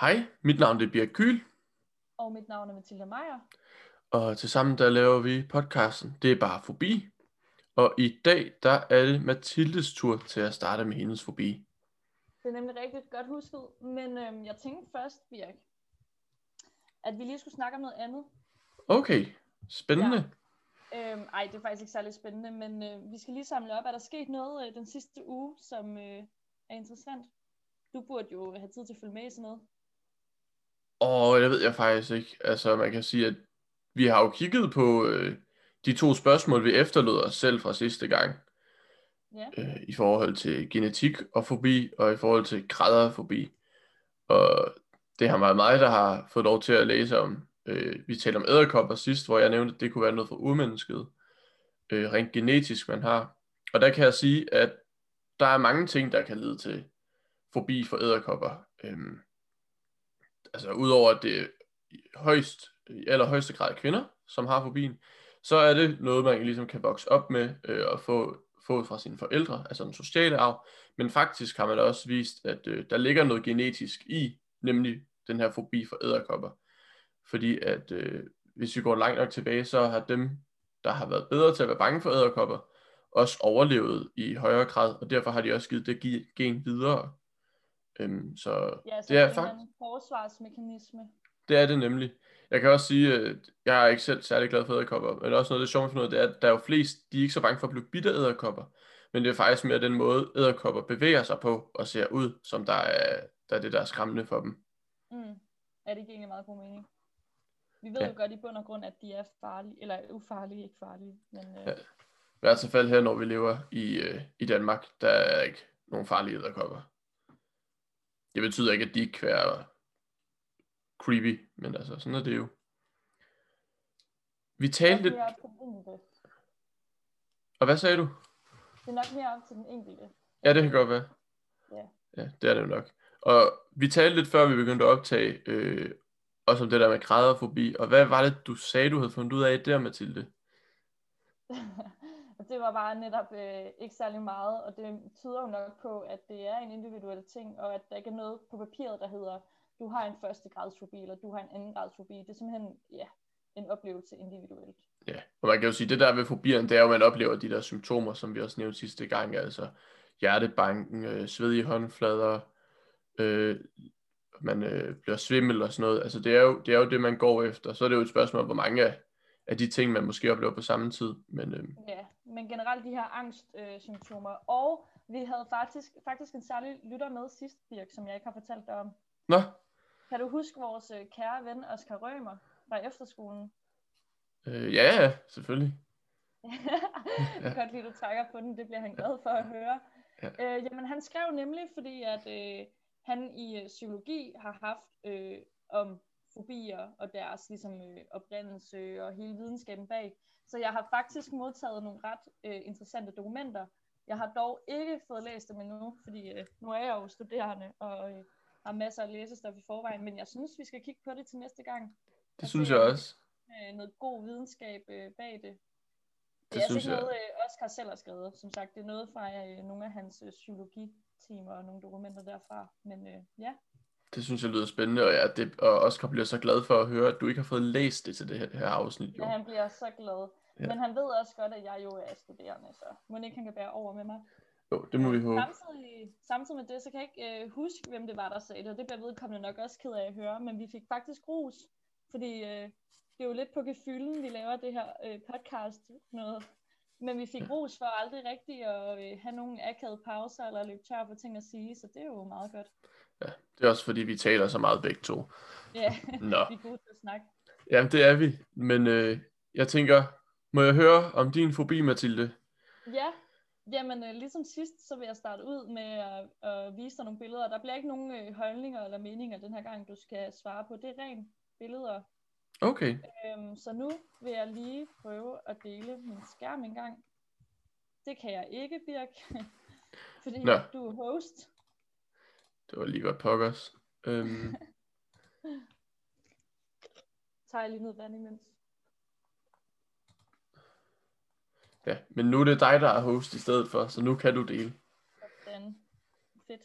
Hej, mit navn er Birk Kyl, Og mit navn er Mathilde Meier. og tilsammen der laver vi podcasten Det er bare forbi. Og i dag, der er det Mathildes tur til at starte med hendes forbi. Det er nemlig rigtig godt husket, men øhm, jeg tænkte først, Birk, at vi lige skulle snakke om noget andet. Okay, spændende. Øhm, ej, det er faktisk ikke særlig spændende, men øh, vi skal lige samle op. Er der sket noget øh, den sidste uge, som øh, er interessant? Du burde jo have tid til at følge med i sådan noget. Og jeg ved jeg faktisk ikke. Altså man kan sige, at vi har jo kigget på øh, de to spørgsmål, vi efterlod os selv fra sidste gang. Ja, øh, i forhold til genetik og fobi, og i forhold til græderfobi. Og det har været mig, der har fået lov til at læse om. Øh, vi talte om æderkopper sidst, hvor jeg nævnte, at det kunne være noget for urmennesket. Øh, rent genetisk, man har. Og der kan jeg sige, at der er mange ting, der kan lede til fobi for æderkopper. Øhm, altså udover at det er højst, i allerhøjeste grad kvinder, som har fobien, så er det noget, man ligesom kan vokse op med øh, og få, få fra sine forældre, altså den sociale arv. Men faktisk har man også vist, at øh, der ligger noget genetisk i, nemlig den her fobi for æderkopper. Fordi at øh, hvis vi går langt nok tilbage, så har dem, der har været bedre til at være bange for æderkopper, også overlevet i højere grad, og derfor har de også givet det gen videre. Øhm, så ja så det er faktisk en forsvarsmekanisme. det er det nemlig. Jeg kan også sige, at jeg er ikke selv særlig glad for æderkopper, men også noget af det sjovt for noget, det er, at der er jo flest, de er ikke så bange for at blive bidt af æderkopper, men det er faktisk mere den måde, æderkopper bevæger sig på og ser ud, som der er, der er det, der er skræmmende for dem. Mm. Er det ikke egentlig meget god mening? Vi ved Ja. jo godt i bund og grund, at de er farlige, eller ufarlige, ikke farlige, men øh, Ja. I hvert fald her, når vi lever i, øh, i Danmark, der er ikke nogen farlige æderkopper. Det betyder ikke, at de ikke kan være creepy, men altså, sådan er det jo. Vi det er talte nok lidt... Og hvad sagde du? Det er nok mere op til den enkelte. Ja, det kan godt være. Ja. Ja, det er det jo nok. Og vi talte lidt før vi begyndte at optage, øh, også om det der med græderfobi, og hvad var det, du sagde, du havde fundet ud af der, Mathilde? Det var bare netop øh, ikke særlig meget, og det tyder jo nok på, at det er en individuel ting, og at der ikke er noget på papiret, der hedder, du har en første grads fobi, eller du har en anden grads fobi. Det er simpelthen, ja, en oplevelse individuelt. Ja, og man kan jo sige, det der ved fobierne, det er jo, at man oplever de der symptomer, som vi også nævnte sidste gang, altså hjertebanken, øh, svedige håndflader, øh, man øh, bliver svimmel og sådan noget. Altså det er, jo, det er jo det, man går efter. Så er det jo et spørgsmål, hvor mange af, af de ting, man måske oplever på samme tid. Men øh, Ja, men generelt de her angstsymptomer. Øh, og vi havde faktisk, faktisk en særlig lytter med sidst, Birk, som jeg ikke har fortalt dig om. nå, Kan du huske vores øh, kære ven Oscar Rømer fra efterskolen? øh, ja, ja, selvfølgelig. Jeg kan godt lide, at du trækker på den. Det bliver han glad for at høre. Ja. Øh, jamen, han skrev nemlig, fordi at øh, han i øh, psykologi har haft øh, om fobier og deres ligesom, øh, oprindelse og hele videnskaben bag. Så jeg har faktisk modtaget nogle ret øh, interessante dokumenter. Jeg har dog ikke fået læst dem endnu, fordi øh, nu er jeg jo studerende og øh, har masser af læsestof i forvejen. Men jeg synes, vi skal kigge på det til næste gang. Det synes jeg også. Øh, noget god videnskab øh, bag det. Det Det er altså synes ikke jeg. noget, øh, Oscar selv har skrevet. Som sagt, det er noget fra øh, nogle af hans øh, psykologitimer og nogle dokumenter derfra. Men øh, ja, Det synes jeg lyder spændende, og, ja, det, og Oscar bliver så glad for at høre, at du ikke har fået læst det til det her, her afsnit. Jo. ja, han bliver så glad. Ja. Men han ved også godt, at jeg jo er studerende, så må ikke han kan bære over med mig. jo, det må vi håbe. Samtidig, samtidig med det, så kan jeg ikke øh, huske, hvem det var, der sagde det, og det bliver vedkommende nok også ked af at høre, men vi fik faktisk ros, fordi øh, det er jo lidt på gefylden, vi laver det her øh, podcast noget. Men vi fik ros for aldrig rigtigt at øh, have nogle akavede pauser eller løbe tør for ting at sige, så det er jo meget godt. Ja, det er også fordi, vi taler så meget begge to. Ja, Nå, vi er gode til at snakke. jamen det er vi. Men øh, jeg tænker, må jeg høre om din fobi, Mathilde? Ja, jamen øh, ligesom sidst, så vil jeg starte ud med at, at vise dig nogle billeder. Der bliver ikke nogen øh, holdninger eller meninger den her gang, du skal svare på. Det er rent billeder. Okay, Øhm, så nu vil jeg lige prøve at dele min skærm en gang. Det kan jeg ikke, Birk, fordi Nå. du er host. det var lige godt pokkers. Øhm, Tager jeg lige noget vand imens. Ja, men nu er det dig, der er host i stedet for, så nu kan du dele. Sådan. Fedt.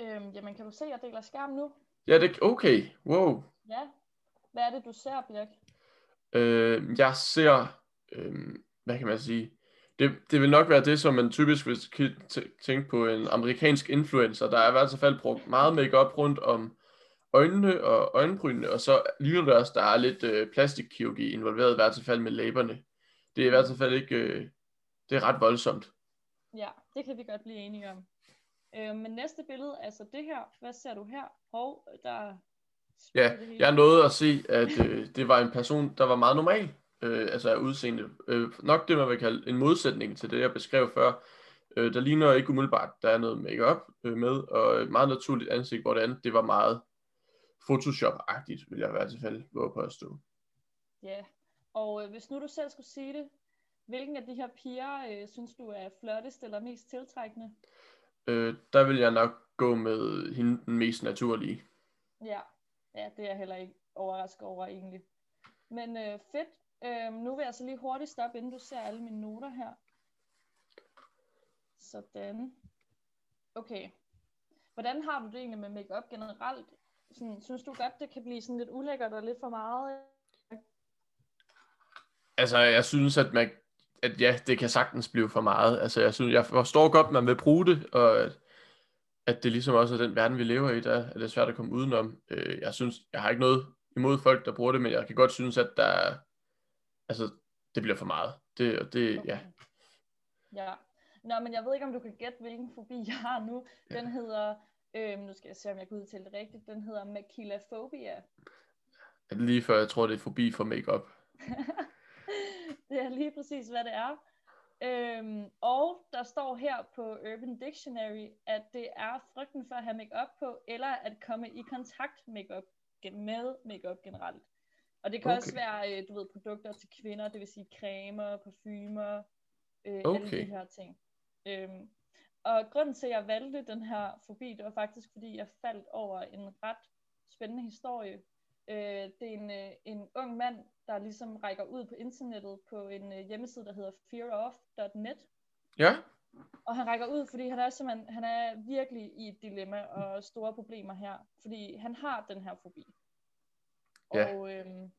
Øhm, jamen, kan du se, at jeg deler skærm nu? Ja, det okay. Wow. Ja. Hvad er det, du ser, Birk? Øh, jeg ser, øh, hvad kan man sige, det, det vil nok være det, som man typisk vil tænke på en amerikansk influencer. Der er i hvert fald brugt meget makeup rundt om øjnene og øjenbrynene, og så ligner det også, der er lidt øh, plastikkirurgi involveret, i hvert fald med læberne. Det er i hvert fald ikke, øh, det er ret voldsomt. Ja, det kan vi godt blive enige om. Øh, men næste billede, altså det her, hvad ser du her? Hov, der Ja, jeg nåede at se, at øh, det var en person, der var meget normal, øh, altså af udseende. Øh, nok det, man vil kalde en modsætning til det, jeg beskrev før. Øh, der ligner ikke umiddelbart, der er noget makeup øh, med, og et meget naturligt ansigt, hvor det andet, det var meget Photoshop-agtigt, vil jeg i hvert fald våge på at stå. Ja, og øh, hvis nu du selv skulle sige det, hvilken af de her piger øh, synes du er flottest eller mest tiltrækkende? Øh, der vil jeg nok gå med hende den mest naturlige. Ja, ja det er jeg heller ikke overrasket over egentlig. Men øh, fedt. Øh, nu vil jeg så lige hurtigt stoppe, inden du ser alle mine noter her. Sådan. Okay. Hvordan har du det egentlig med makeup generelt? Sådan, synes du godt, det kan blive sådan lidt ulækkert og lidt for meget? Altså, jeg synes, at man at ja, det kan sagtens blive for meget. Altså, jeg, synes, jeg forstår godt, at man vil bruge det, og at, at det ligesom også er den verden, vi lever i, der er det svært at komme udenom. Øh, jeg synes, jeg har ikke noget imod folk, der bruger det, men jeg kan godt synes, at der altså, det bliver for meget. Det, det okay. ja. Ja. Nå, men jeg ved ikke, om du kan gætte, hvilken fobi jeg har nu. Den ja. hedder, øh, nu skal jeg se, om jeg kan udtale det rigtigt, den hedder makilafobia. Lige før jeg tror, det er fobi for makeup. det er lige præcis, hvad det er. Øhm, og der står her på Urban Dictionary, at det er frygten for at have makeup på, eller at komme i kontakt makeup med makeup generelt. Og det kan okay. også være, øh, du ved, produkter til kvinder, det vil sige cremer, parfumer, øh, okay. alle de her ting. Øhm, og grunden til, at jeg valgte den her fobi, det var faktisk, fordi jeg faldt over en ret spændende historie. Øh, det er en, øh, en ung mand, der ligesom rækker ud på internettet på en øh, hjemmeside, der hedder fearoff.net. Ja. Og han rækker ud, fordi han er simpelthen, han er virkelig i et dilemma og store problemer her, fordi han har den her fobi. Ja. Og øhm,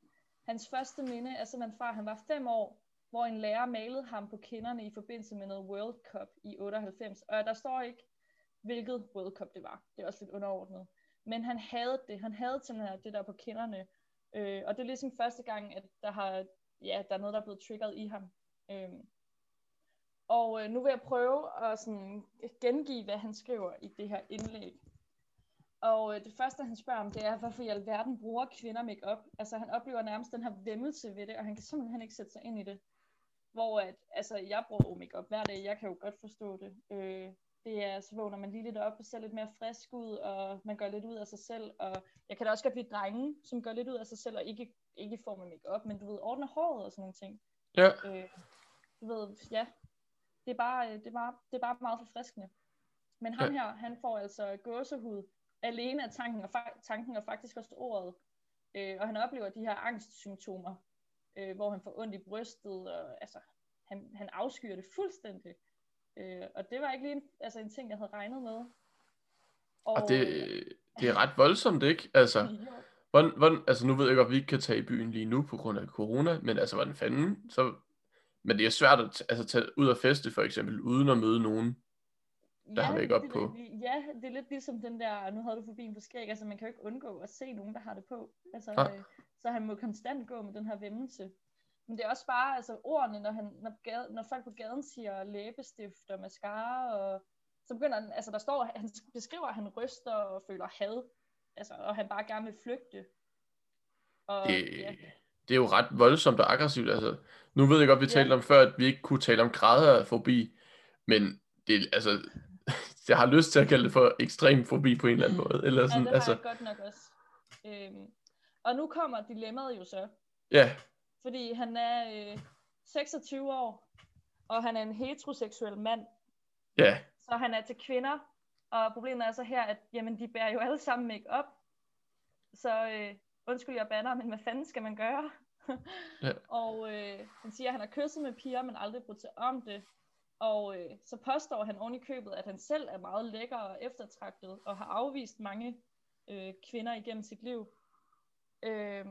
hans første minde er simpelthen fra, at han var fem år, hvor en lærer malede ham på kinderne i forbindelse med noget World Cup i 98. Og der står ikke, hvilket World Cup det var. Det er også lidt underordnet. Men han havde det. Han havde simpelthen det der på kinderne. Øh, og det er ligesom første gang, at der, har, ja, der er noget, der er blevet triggeret i ham. Øh, og øh, nu vil jeg prøve at sådan, gengive, hvad han skriver i det her indlæg. Og øh, det første, han spørger om, det er, hvorfor i alverden bruger kvinder makeup. Altså, han oplever nærmest den her vemmelse ved det, og han kan simpelthen ikke sætte sig ind i det. Hvor at, altså, jeg bruger makeup hver dag, jeg kan jo godt forstå det. Øh, det er, så vågner man lige lidt op og ser lidt mere frisk ud, og man gør lidt ud af sig selv. Og jeg kan da også godt lide drenge, som gør lidt ud af sig selv, og ikke, ikke form af makeup, men du ved, ordner håret og sådan nogle ting. Ja. Øh, du ved, ja, det er bare, det er bare, det er bare meget forfriskende. Men ham ja. her, han får altså gåsehud alene af tanken og, fa- tanken og faktisk også ordet. Øh, og han oplever de her angstsymptomer, øh, hvor han får ondt i brystet, og altså, han, han afskyer det fuldstændig. Øh, og det var ikke lige en, altså en ting, jeg havde regnet med. Og, og det, det er ret voldsomt, ikke? Altså, hvordan, hvordan, altså nu ved jeg godt, at vi ikke kan tage i byen lige nu på grund af corona, men altså, hvordan fanden, så, men det er svært at altså, tage ud og feste, for eksempel, uden at møde nogen, der ja, har make op på. Ja, det er lidt ligesom den der, nu havde du forbi på skæg, altså man kan jo ikke undgå at se nogen, der har det på. Altså, øh, så han må konstant gå med den her vemmelse. Men det er også bare altså, ordene, når, han, når, gade, når folk på gaden siger læbestift og mascara, og, så begynder han, altså der står, han beskriver, at han ryster og føler had, altså, og han bare gerne vil flygte. Og, det, ja. det er jo ret voldsomt og aggressivt. Altså, nu ved jeg godt, vi ja. talte om før, at vi ikke kunne tale om grader af fobi, men det, altså, jeg har lyst til at kalde det for ekstrem fobi på en eller anden måde. Eller sådan, ja, det har altså... jeg godt nok også. Øhm, og nu kommer dilemmaet jo så. Ja. Fordi han er øh, 26 år, og han er en heteroseksuel mand. Ja. Så han er til kvinder, og problemet er så her, at jamen, de bærer jo alle sammen make op. Så øh, undskyld, jeg banner, men hvad fanden skal man gøre? ja. Og øh, han siger, at han har kysset med piger, men aldrig brugt sig om det. Og øh, så påstår han oven i købet, at han selv er meget lækker og eftertragtet, og har afvist mange øh, kvinder igennem sit liv. Øh,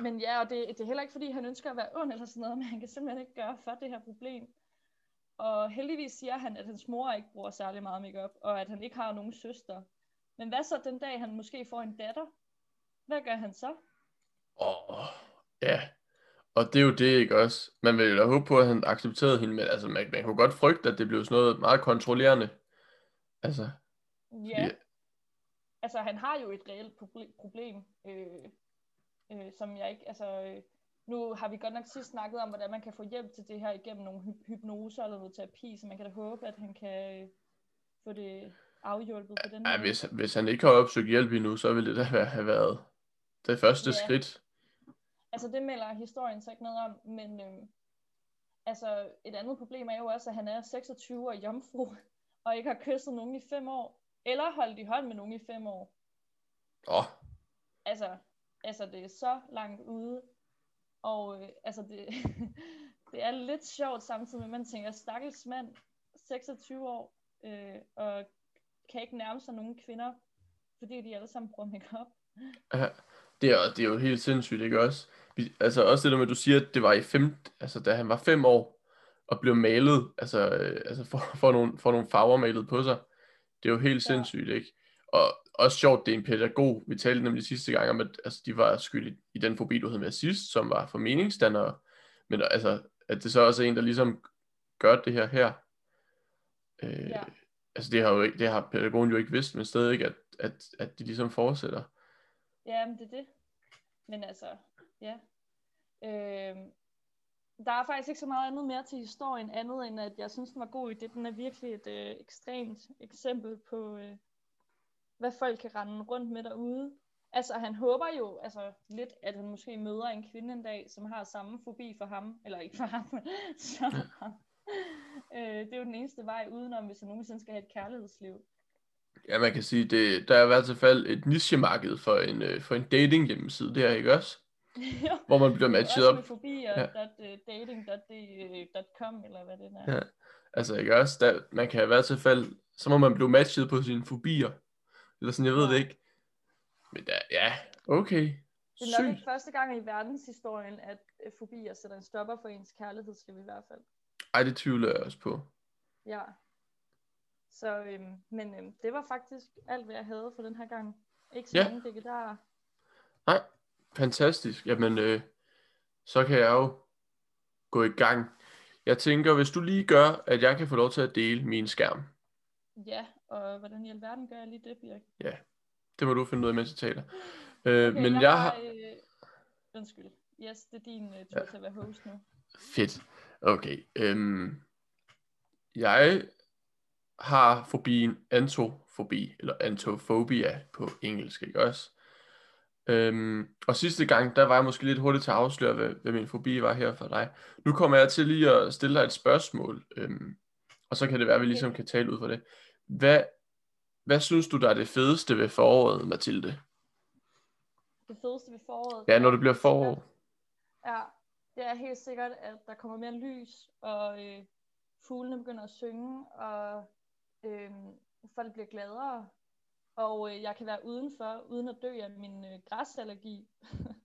men ja, og det, det er heller ikke, fordi han ønsker at være ond eller sådan noget, men han kan simpelthen ikke gøre for det her problem. Og heldigvis siger han, at hans mor ikke bruger særlig meget makeup, og at han ikke har nogen søster. Men hvad så den dag, han måske får en datter? Hvad gør han så? Åh, oh, ja. Og det er jo det, ikke også? Man vil jo håbe på, at han accepterede hende, men altså, man, man kunne godt frygte, at det blev sådan noget meget kontrollerende. Altså. Ja. ja. Altså, han har jo et reelt problem, øh, øh, som jeg ikke, altså, øh, nu har vi godt nok sidst snakket om, hvordan man kan få hjælp til det her igennem nogle hy- hypnoser eller noget terapi, så man kan da håbe, at han kan øh, få det afhjulpet på den ja, måde. Hvis, hvis han ikke har opsøgt hjælp endnu, så ville det da have været det første ja. skridt. Altså det melder historien så ikke noget om, men øh, altså et andet problem er jo også, at han er 26 og jomfru, og ikke har kysset nogen i fem år, eller holdt i hånd med nogen i fem år. Åh. Oh. Altså, altså det er så langt ude, og øh, altså det, det er lidt sjovt samtidig med, at man tænker, stakkels mand, 26 år, øh, og kan ikke nærme sig nogen kvinder, fordi de alle sammen bruger makeup. Ja, det er, det er jo helt sindssygt, ikke også? Vi, altså også det der med, at du siger, at det var i fem, altså da han var fem år, og blev malet, altså, øh, altså for, for, nogle, for nogle farver malet på sig. Det er jo helt ja. sindssygt, ikke? Og også sjovt, det er en pædagog. Vi talte nemlig sidste gang om, at altså, de var skyld i, i den fobi, du havde med sidst, som var for meningsdannere. Men altså, at det så også er en, der ligesom gør det her her. Øh, ja. Altså det har, jo ikke, det har pædagogen jo ikke vidst, men stadig at, at, at de ligesom fortsætter. Ja, men det er det. Men altså, ja. Øh, der er faktisk ikke så meget andet mere til historien, andet end at jeg synes, den var god i det. Den er virkelig et øh, ekstremt eksempel på, øh, hvad folk kan rende rundt med derude. Altså, han håber jo altså, lidt, at han måske møder en kvinde en dag, som har samme fobi for ham, eller ikke for ham, som ham. Øh, det er jo den eneste vej udenom, hvis han nogensinde skal have et kærlighedsliv. Ja, man kan sige, det, der er i hvert fald et nichemarked for en, øh, for en dating hjemmeside, det er ikke også? jo, hvor man bliver matchet op. Fobi og ja. dating.com eller hvad det er. Ja. Altså ikke også, der, man kan i hvert fald, så må man blive matchet på sine fobier. Eller sådan, jeg ved ja. det ikke. Men der, ja, okay. Det er nok ikke første gang i verdenshistorien, at øh, fobier sætter en stopper for ens kærlighedsliv i hvert fald. Ej, det tvivler jeg også på. Ja. Så, øhm, men øhm, det var faktisk alt, hvad jeg havde for den her gang. Ikke så ja. mange digitarer. Nej, fantastisk. Jamen, øh, så kan jeg jo gå i gang. Jeg tænker, hvis du lige gør, at jeg kan få lov til at dele min skærm. Ja, og hvordan i alverden gør jeg lige det, Birk? Ja, det må du finde ud af, mens jeg taler. Øh, okay, men jeg, jeg har... Øh, undskyld. Yes, det er din uh, tur ja. til at være host nu. Fedt. Okay. Øhm, jeg har fobien antofobi, eller antofobia på engelsk, ikke også? Øhm, og sidste gang, der var jeg måske lidt hurtigt til at afsløre, hvad, hvad min fobi var her for dig. Nu kommer jeg til lige at stille dig et spørgsmål, øhm, og så kan det være, at vi ligesom kan tale ud for det. Hvad, hvad synes du, der er det fedeste ved foråret, Mathilde? Det fedeste ved foråret? Ja, når det bliver forår. Ja, det er helt sikkert, at der kommer mere lys, og øh, fuglene begynder at synge, og øh, folk bliver gladere, og øh, jeg kan være udenfor, uden at dø af min øh, græsallergi.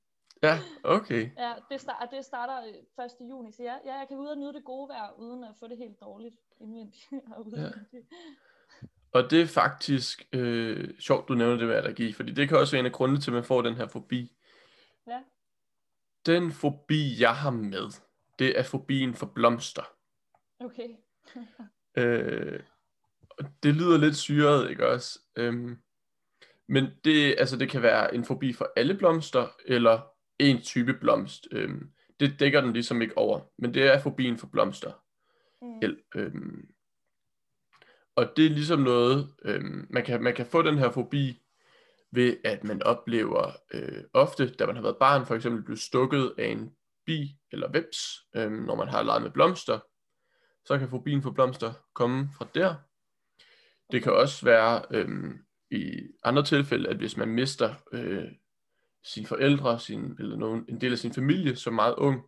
ja, okay. Ja, det, start, det starter 1. Øh, juni, så ja, ja, jeg kan ud og nyde det gode vejr, uden at få det helt dårligt indvendigt. ja. Og det er faktisk øh, sjovt, du nævner det med allergi, fordi det kan også være en af grundene til, at man får den her fobi. Ja. Den fobi, jeg har med, det er fobien for blomster. Okay. øh, det lyder lidt syret, ikke også? Øhm, men det, altså, det kan være en fobi for alle blomster, eller en type blomst. Øhm, det dækker den ligesom ikke over, men det er fobien for blomster. Mm. Øhm, og det er ligesom noget, øhm, man, kan, man kan få den her fobi ved, at man oplever øh, ofte, da man har været barn, for eksempel blive stukket af en bi eller veps, øhm, når man har leget med blomster, så kan fobien for blomster komme fra der. Det kan også være øhm, i andre tilfælde, at hvis man mister øh, sine forældre sin, eller nogen, en del af sin familie som meget ung,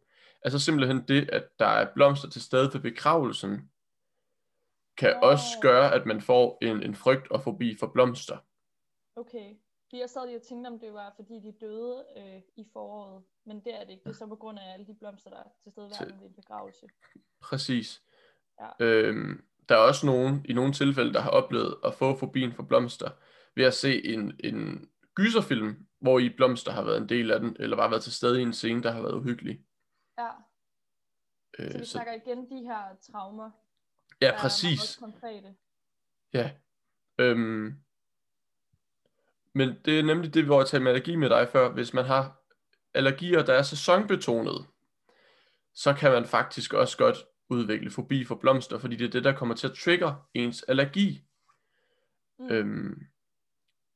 Altså simpelthen det, at der er blomster til stede ved begravelsen, kan Nå. også gøre, at man får en, en frygt og fobi for blomster. Okay. Fordi jeg sad lige og tænkte, om det var, fordi de døde øh, i foråret. Men det er det ikke. Det er så på grund af alle de blomster, der er til stede ved en begravelse. Præcis. Ja. Øhm, der er også nogen, i nogle tilfælde, der har oplevet at få fobien for blomster, ved at se en, en gyserfilm, hvor i blomster har været en del af den, eller bare været til stede i en scene, der har været uhyggelig. Ja, Øh, så vi så, snakker igen de her traumer, ja, er præcis. også konkrete. Ja. Øhm, men det er nemlig det, hvor jeg talte med allergi med dig før. Hvis man har allergier, der er sæsonbetonet, så kan man faktisk også godt udvikle fobi for blomster, fordi det er det, der kommer til at trigge ens allergi. Mm. Øhm,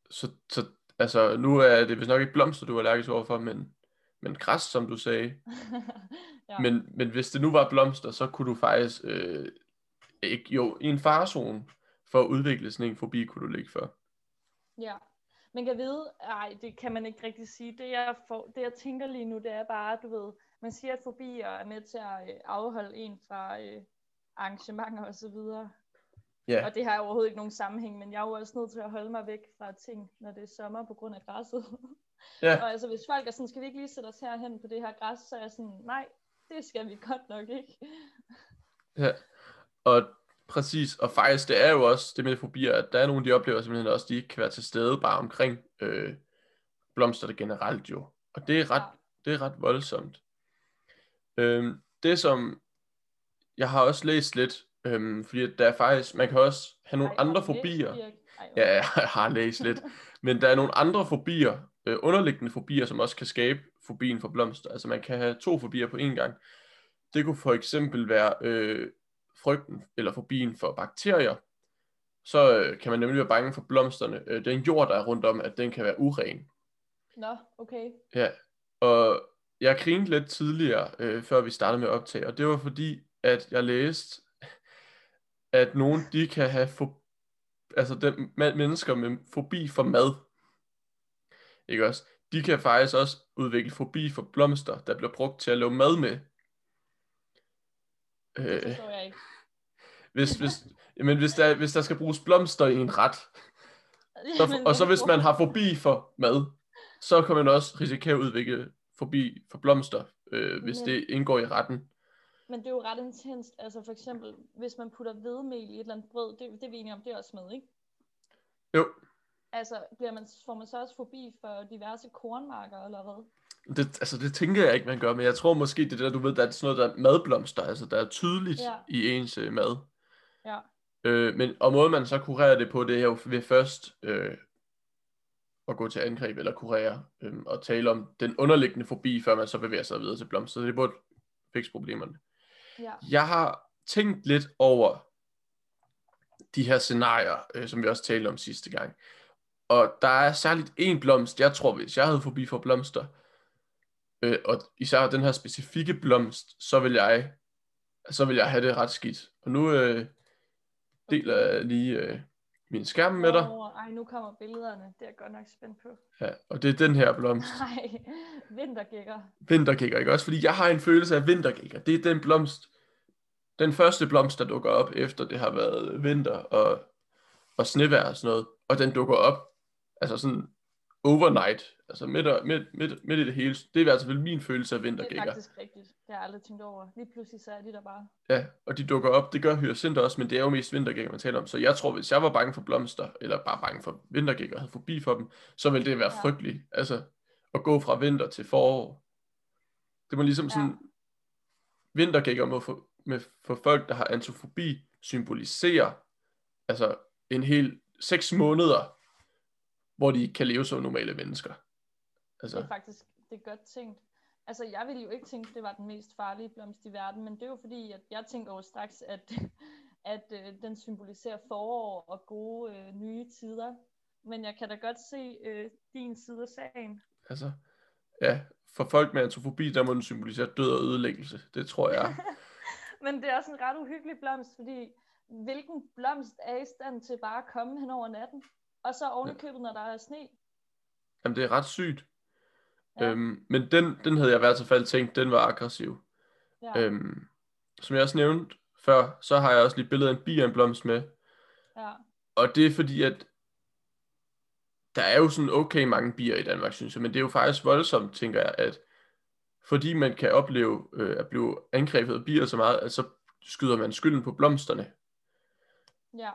så, så altså, nu er det vist nok ikke blomster, du er allergisk overfor, men, men græs, som du sagde. ja. Men, men hvis det nu var blomster, så kunne du faktisk øh, ikke, jo, i en farzone for at udvikle sådan en fobi, kunne du ligge for. Ja, man kan vide, nej, det kan man ikke rigtig sige. Det jeg, får, det jeg tænker lige nu, det er bare, du ved, man siger, at fobier er med til at øh, afholde en fra øh, arrangementer og så videre. Ja, Og det har overhovedet ikke nogen sammenhæng, men jeg er jo også nødt til at holde mig væk fra ting, når det er sommer på grund af græsset. ja, og altså, hvis folk er sådan, skal vi ikke lige sætte os herhen på det her græs, så er jeg sådan, nej, det skal vi godt nok ikke. ja. Og præcis, og faktisk det er jo også det med fobier, at der er nogle, de oplever simpelthen også, de ikke kan være til stede bare omkring øh, blomster generelt jo. Og det er ret, det er ret voldsomt. Øhm, det som, jeg har også læst lidt, øhm, fordi der er faktisk, man kan også have nogle Ej, andre fobier. Ej, Ja, jeg har læst lidt. Men der er nogle andre fobier, øh, underliggende fobier, som også kan skabe fobien for blomster. Altså man kan have to fobier på én gang. Det kunne for eksempel være øh, frygten eller fobien for bakterier. Så øh, kan man nemlig være bange for blomsterne. Øh, den jord, der er rundt om, at den kan være uren. Nå, okay. Ja, og jeg grinede lidt tidligere, øh, før vi startede med at optage, og det var fordi, at jeg læste, at nogen de kan have fo- altså dem, mennesker med fobi for mad, ikke også? De kan faktisk også udvikle fobi for blomster, der bliver brugt til at lave mad med. Det Øh, forstår jeg ikke. hvis, hvis, jamen, hvis, der, hvis der skal bruges blomster i en ret, så, og så hvis man har fobi for mad, så kan man også risikere at udvikle fobi for blomster, øh, hvis Men- det indgår i retten. Men det er jo ret intenst. Altså for eksempel, hvis man putter hvedemel i et eller andet brød, det, det er vi enige om, det er også mad, ikke? Jo, Altså, bliver man, får man så også forbi for diverse kornmarker, eller hvad? det, altså det tænker jeg ikke, man gør, men jeg tror måske, det er der, du ved, der er sådan noget, der er madblomster, altså der er tydeligt Ja. i ens øh, mad. Ja. Øh, men, og måden man så kurerer det på, det er jo ved først øh, at gå til angreb eller kurere, øh, og tale om den underliggende fobi, før man så bevæger sig videre til blomster. Så det burde fikse problemerne. Ja. Jeg har tænkt lidt over de her scenarier, øh, som vi også talte om sidste gang. Og der er særligt en blomst, jeg tror, hvis jeg havde forbi for blomster, øh, og især den her specifikke blomst, så vil jeg, så vil jeg have det ret skidt. Og nu øh, deler jeg lige øh, min skærm med dig, Åh, ej, nu kommer billederne. Det er jeg godt nok spændt på. ja, og det er den her blomst. Nej, vintergækker. Vintergækker, ikke også? Fordi jeg har en følelse af vintergækker. Det er den blomst, den første blomst, der dukker op, efter det har været vinter og, og snevejr og sådan noget. Og den dukker op, altså sådan overnight, altså midt, og- midt, midt, midt i det hele. Det er i hvert fald min følelse af Det er vintergækker. faktisk rigtigt. Det har jeg aldrig tænkt over. Lige pludselig så er de der bare. Ja, og de dukker op, det gør hyacinter også, men det er jo mest vintergækker, man taler om. Så jeg tror, hvis jeg var bange for blomster, eller bare bange for vintergækker og havde forbi for dem, så ville det være Ja. frygteligt. Altså, at gå fra vinter til forår. Det må ligesom Ja. sådan, vintergækker må for, med, for folk, der har antrofobi, symbolisere, altså en hel seks måneder, hvor de ikke kan leve som normale mennesker. Altså, Det er faktisk det er godt tænkt. Altså, jeg ville jo ikke tænke, det var den mest farlige blomst i verden, men det er jo fordi, at jeg tænker jo straks, at, at øh, den symboliserer forår og gode øh, nye tider. Men jeg kan da godt se øh, din side af sagen. altså, ja, for folk med antrofobi, der må den symbolisere død og ødelæggelse. Det tror jeg. Men det er også en ret uhyggelig blomst, fordi hvilken blomst er i stand til bare at komme hen over natten? Og så oven i købet, når der er sne. Jamen, det er ret sygt. Ja. Øhm, men den, den havde jeg i hvert fald tænkt, den var aggressiv. Ja. Øhm, som jeg også nævnte før, så har jeg også lige billedet af en bi og en blomst med. ja. Og det er fordi, at der er jo sådan okay mange bier i Danmark, synes jeg, men det er jo faktisk voldsomt, tænker jeg, at fordi man kan opleve øh, at blive angrebet af bier så meget, at så skyder man skylden på blomsterne. Ja.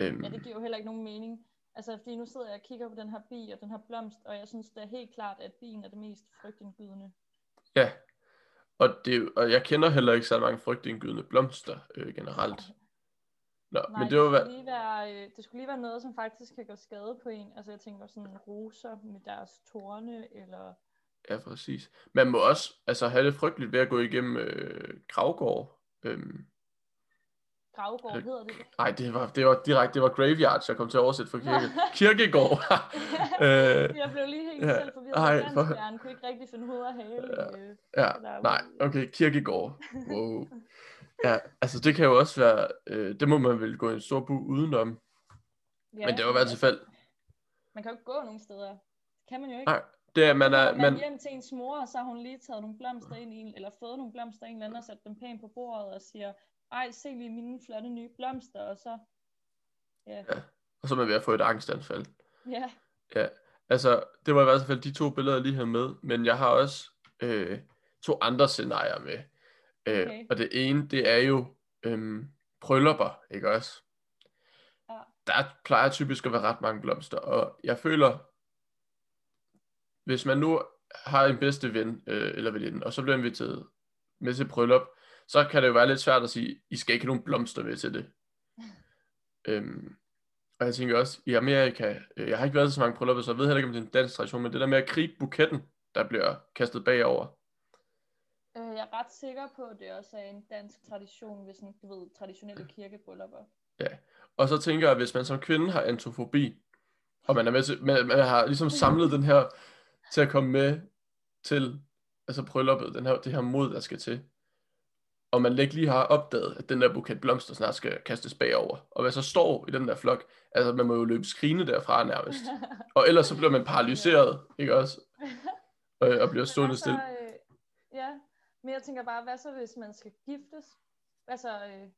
Øhm, ja, det giver jo heller ikke nogen mening. Altså, fordi nu sidder jeg og kigger på den her bi og den her blomst, og jeg synes det er helt klart, at bien er det mest frygtindgydende. Ja, og, det, og jeg kender heller ikke så mange frygtindgydende blomster øh, generelt. Nå, Nej, men det var det, skulle lige være, øh, det skulle lige være noget, som faktisk kan gå skade på en. Altså, jeg tænker sådan roser med deres torne, eller... Ja, præcis. Man må også altså, have det frygteligt ved at gå igennem øh, Gravgård. Øhm, Gravgård Er det- hedder det. nej, det var, det var direkte, det var Graveyard, jeg kom til at oversætte for kirke. Kirkegård. øh, jeg blev lige helt ja, selv forvirret. ej, Ej, for- for... kunne ikke rigtig finde hoved og hale. Ja. Øh, ja, der nej, okay, Kirkegård. Wow. Ja, altså det kan jo også være, øh, det må man vel gå en stor bu udenom. ja, Men det var i hvert fald, Man kan jo ikke gå nogen steder. Det kan man jo ikke. nej, det er, man er, man, hjem til ens mor, og så har hun lige taget nogle blomster ind i en, eller fået nogle blomster ind eller anden, og sat dem pænt på bordet, og siger, ej, se lige mine flotte nye blomster, og så, ja, og så er man ved at få et angstanfald. ja, Ja, altså, det var i hvert fald de to billeder, jeg lige havde med, men jeg har også øh, to andre scenarier med. Øh, Okay. Og det ene, det er jo øhm, bryllupper, ikke også? Ja. Der plejer typisk at være ret mange blomster, og jeg føler, hvis man nu har en bedste ven øh, eller veninde, og så bliver inviteret med til bryllup, så kan det jo være lidt svært at sige, I skal ikke have nogen blomster med til det. øhm, og jeg tænker også, i Amerika, øh, jeg har ikke været til så mange bryllupper, så jeg ved heller ikke, om det er en dansk tradition, men det der med at gribe buketten, der bliver kastet bagover. øh, jeg er ret sikker på, at det også er en dansk tradition, ved sådan, du ved, traditionelle kirkebryllupper. Og så tænker jeg, at hvis man som kvinde har antrofobi, og man, er med til, man, man har ligesom samlet den her til at komme med til altså brylluppet, den her, det her mod, der skal til, og man ikke lige har opdaget, at den der buket blomster snart skal kastes bagover, og hvad så står i den der flok, altså man må jo løbe skrigende derfra nærmest, og ellers så bliver man paralyseret, ikke også, øh, og bliver stående hvad så, stille. Øh, ja, men jeg tænker bare, hvad så hvis man skal giftes? Altså, øh,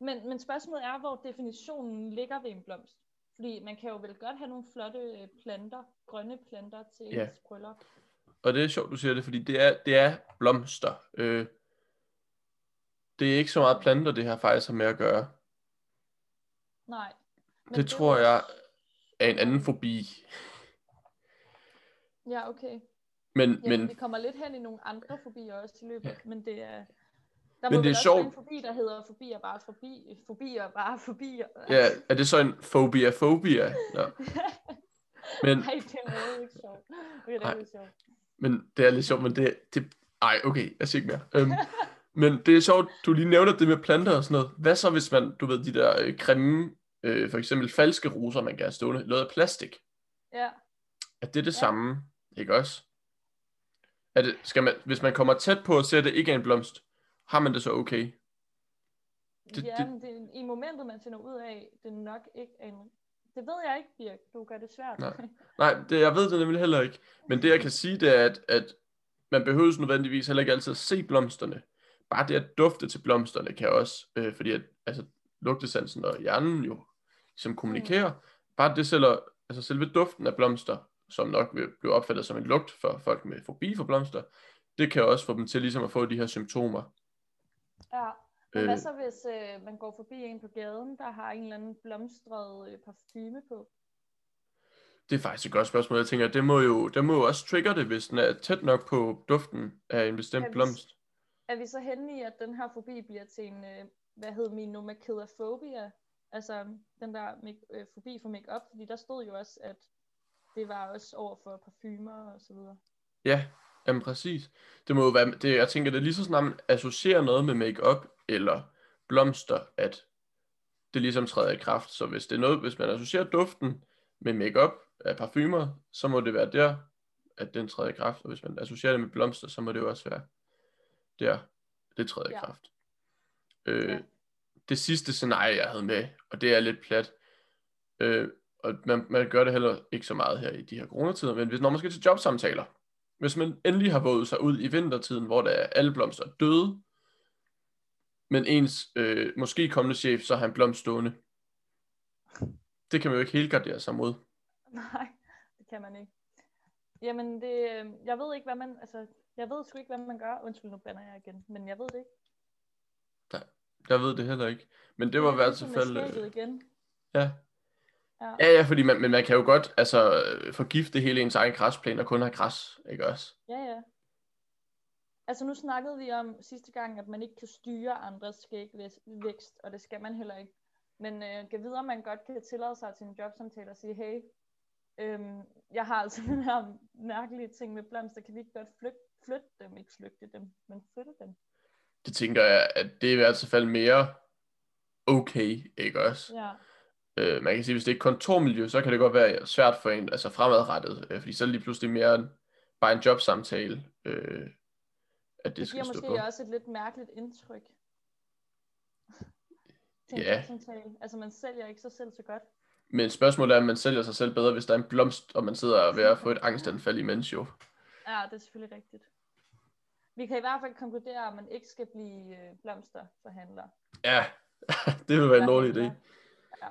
men, men spørgsmålet er, hvor definitionen ligger ved en blomst. Fordi man kan jo vel godt have nogle flotte øh, planter, grønne planter til Ja. ens bryllup. Og det er sjovt, du siger det, fordi det er, det er blomster. Øh, det er ikke så meget planter, det her faktisk har med at gøre. Nej. Men Det er tror jeg er en anden fobi. Ja, okay. Men, Ja, men vi kommer lidt hen i nogle andre fobier også i løbet, Ja. men det er... Der Men må det er sjovt. en fobi, der hedder fobier bare fobi, fobier bare fobier. ja, er det så en fobia fobia? Nå. Men, Nej, det er ikke sjovt. Okay, det er Nej. sjovt. men det er lidt sjovt, men det, det ej, okay, jeg siger ikke mere. Øhm, men det er sjovt, du lige nævner det med planter og sådan noget. Hvad så, hvis man, du ved, de der øh, grimme, øh, for eksempel falske roser, man kan have stående, lavet af plastik? Ja, Er det det Ja. samme, ikke også? Er det, skal man, hvis man kommer tæt på og ser, at det ikke er en blomst, har man det så okay? Det- ja det- det i momentet, man finder ud af, det nok ikke er en... Det ved jeg ikke, Birk. Du gør det svært. Nej. Nej, det, jeg ved det nemlig heller ikke. Men det jeg kan sige, det er, at, at man behøver nødvendigvis heller ikke altid at se blomsterne. Bare det at dufte til blomsterne kan også, øh, fordi at, altså, lugtesansen og hjernen jo som kommunikerer, bare det sælger, altså selve duften af blomster, som nok vil blive opfattet som en lugt for folk med fobi for blomster, det kan også få dem til ligesom at få de her symptomer. ja. Men Øh. hvad så, hvis øh, man går forbi en på gaden, der har en eller anden blomstret øh, parfume på? Det er faktisk et godt spørgsmål. Jeg tænker, det må jo, det må jo også trigge det, hvis den er tæt nok på duften af en bestemt Kan vi- blomst. Er vi så henne i, at den her fobi bliver til en, øh, hvad hed minomakedafobia? Altså den der make- øh, fobi for makeup, fordi der stod jo også, at det var også over for parfumer og så videre. Ja, jamen præcis. Det må jo være, det, jeg tænker, det er lige så snart man associerer noget med makeup eller blomster, at det ligesom træder i kraft. Så hvis det er noget, hvis man associerer duften med makeup af parfumer, så må det være der, at den træder i kraft. Og hvis man associerer det med blomster, så må det jo også være der, det træder i Ja. kraft. Øh, Ja. Det sidste scenarie, jeg havde med, og det er lidt plat, øh, og man, man gør det heller ikke så meget her i de her coronatider, men hvis, når man skal til jobsamtaler, hvis man endelig har våget sig ud i vintertiden, hvor der er alle blomster er døde, men ens øh, måske kommende chef, så har han blomst stående. Det kan man jo ikke helt gardere sig mod. Nej, det kan man ikke. Jamen, det, øh, jeg ved ikke, hvad man, altså, jeg ved sgu ikke, hvad man gør. Undskyld, nu bander jeg igen, men jeg ved det ikke. Nej, jeg ved det heller ikke. Men det var i hvert fald... igen. Ja. Ja. ja, ja, fordi man, men man kan jo godt altså, forgifte hele ens egen græsplæne og kun have græs, ikke også? Ja, ja. Altså nu snakkede vi om sidste gang, at man ikke kan styre andres skægvækst, og det skal man heller ikke. Men øh, kan videre, man godt kan tillade sig til en jobsamtale og sige, hey, øhm, jeg har altså den her mærkelige ting med blomster, kan vi ikke godt flytte, flytte dem, ikke flygte dem, men flytte dem? Det tænker jeg, at det er i hvert fald mere okay, ikke også? Ja, Øh, man kan sige, hvis det er et kontormiljø, så kan det godt være svært for en, altså fremadrettet, øh, fordi så er det lige pludselig mere bare en jobsamtale, øh, at det, det skal giver stå måske på. også et lidt mærkeligt indtryk. Til Ja. Altså man sælger ikke sig selv så godt. Men spørgsmålet er, om man sælger sig selv bedre, hvis der er en blomst, og man sidder og er ved at få et angstanfald imens jo. Ja, det er selvfølgelig rigtigt. Vi kan i hvert fald konkludere, at man ikke skal blive øh, blomsterforhandler. Ja, det vil være en dårlig idé. Ja.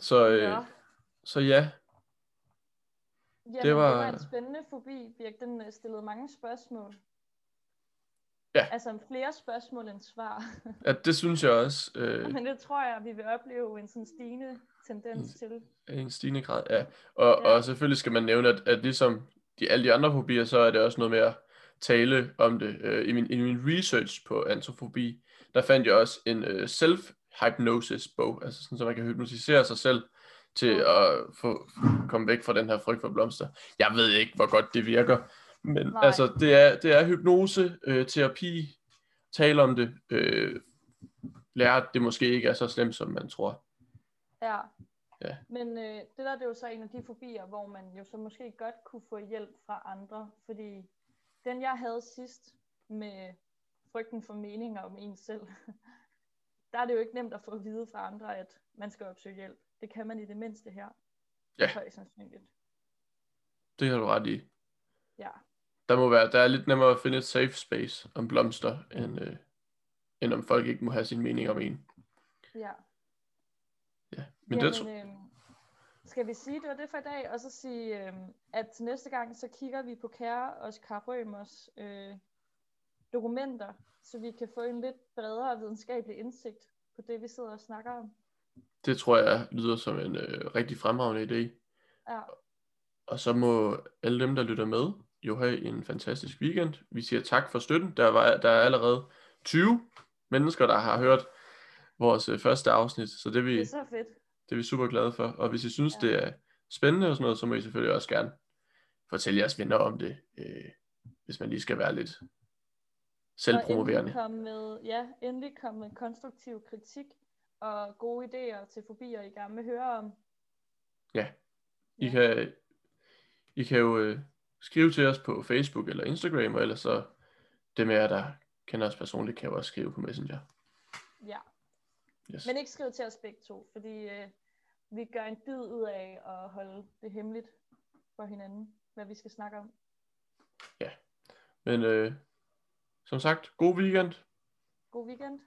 Så, øh, Ja. så ja, Jamen, Det var- det var en spændende fobi, Birk. Den øh, stillede mange spørgsmål. Ja. Altså flere spørgsmål end svar. ja, det synes jeg også. Øh, Men det tror jeg, vi vil opleve en sådan stigende tendens til. i en stigende grad, ja. Og, Ja. og selvfølgelig skal man nævne, at, at ligesom de, alle de andre fobier, så er det også noget med at tale om det. Øh, i, min, I min research på antrofobi, der fandt jeg også en øh, self-hypnosis bog, altså sådan, så man kan hypnotisere sig selv til at få, komme væk fra den her frygt for blomster. Jeg ved ikke, hvor godt det virker, men Nej. altså, det er, det er hypnose, øh, terapi, tale om det, øh, lære, at det måske ikke er så slemt, som man tror. Ja. Ja. Men øh, det der det er jo så en af de fobier, hvor man jo så måske godt kunne få hjælp fra andre. Fordi den jeg havde sidst med frygten for meninger om en selv, der er det jo ikke nemt at få at vide fra andre, at man skal opsøge hjælp. Det kan man i det mindste her. Ja. Højst sandsynligt. Det har du ret i. Ja. Der må være, der er lidt nemmere at finde et safe space om blomster, end, øh, end om folk ikke må have sin mening om en. Ja. Ja. Men Jamen, det, tro- øhm, skal vi sige, det var det for i dag, og så sige, øhm, at til næste gang, så kigger vi på Kære og Rømers øh, dokumenter, så vi kan få en lidt bredere videnskabelig indsigt på det, vi sidder og snakker om. det tror jeg lyder som en øh, rigtig fremragende idé. Ja, Og så må alle dem, der lytter med, jo have en fantastisk weekend. Vi siger tak for støtten. Der, var, der er allerede 20 mennesker, der har hørt vores øh, første afsnit, så det vi, det er så fedt. Det er vi super glade for. Og hvis I synes, Ja. det er spændende og sådan noget, så må I selvfølgelig også gerne fortælle jeres venner om det, øh, hvis man lige skal være lidt Og selvpromoverende. endelig kom med, ja, endelig kom med konstruktiv kritik og gode idéer til fobier, I gerne vil høre om. Ja. I Ja. kan, I kan jo øh, skrive til os på Facebook eller Instagram, og ellers så dem af jer, der kender os personligt, kan jo også skrive på Messenger. Ja, Yes. men ikke skriv til os begge to, fordi øh, vi gør en dyd ud af at holde det hemmeligt for hinanden, hvad vi skal snakke om. Men øh, som sagt, god weekend. God weekend.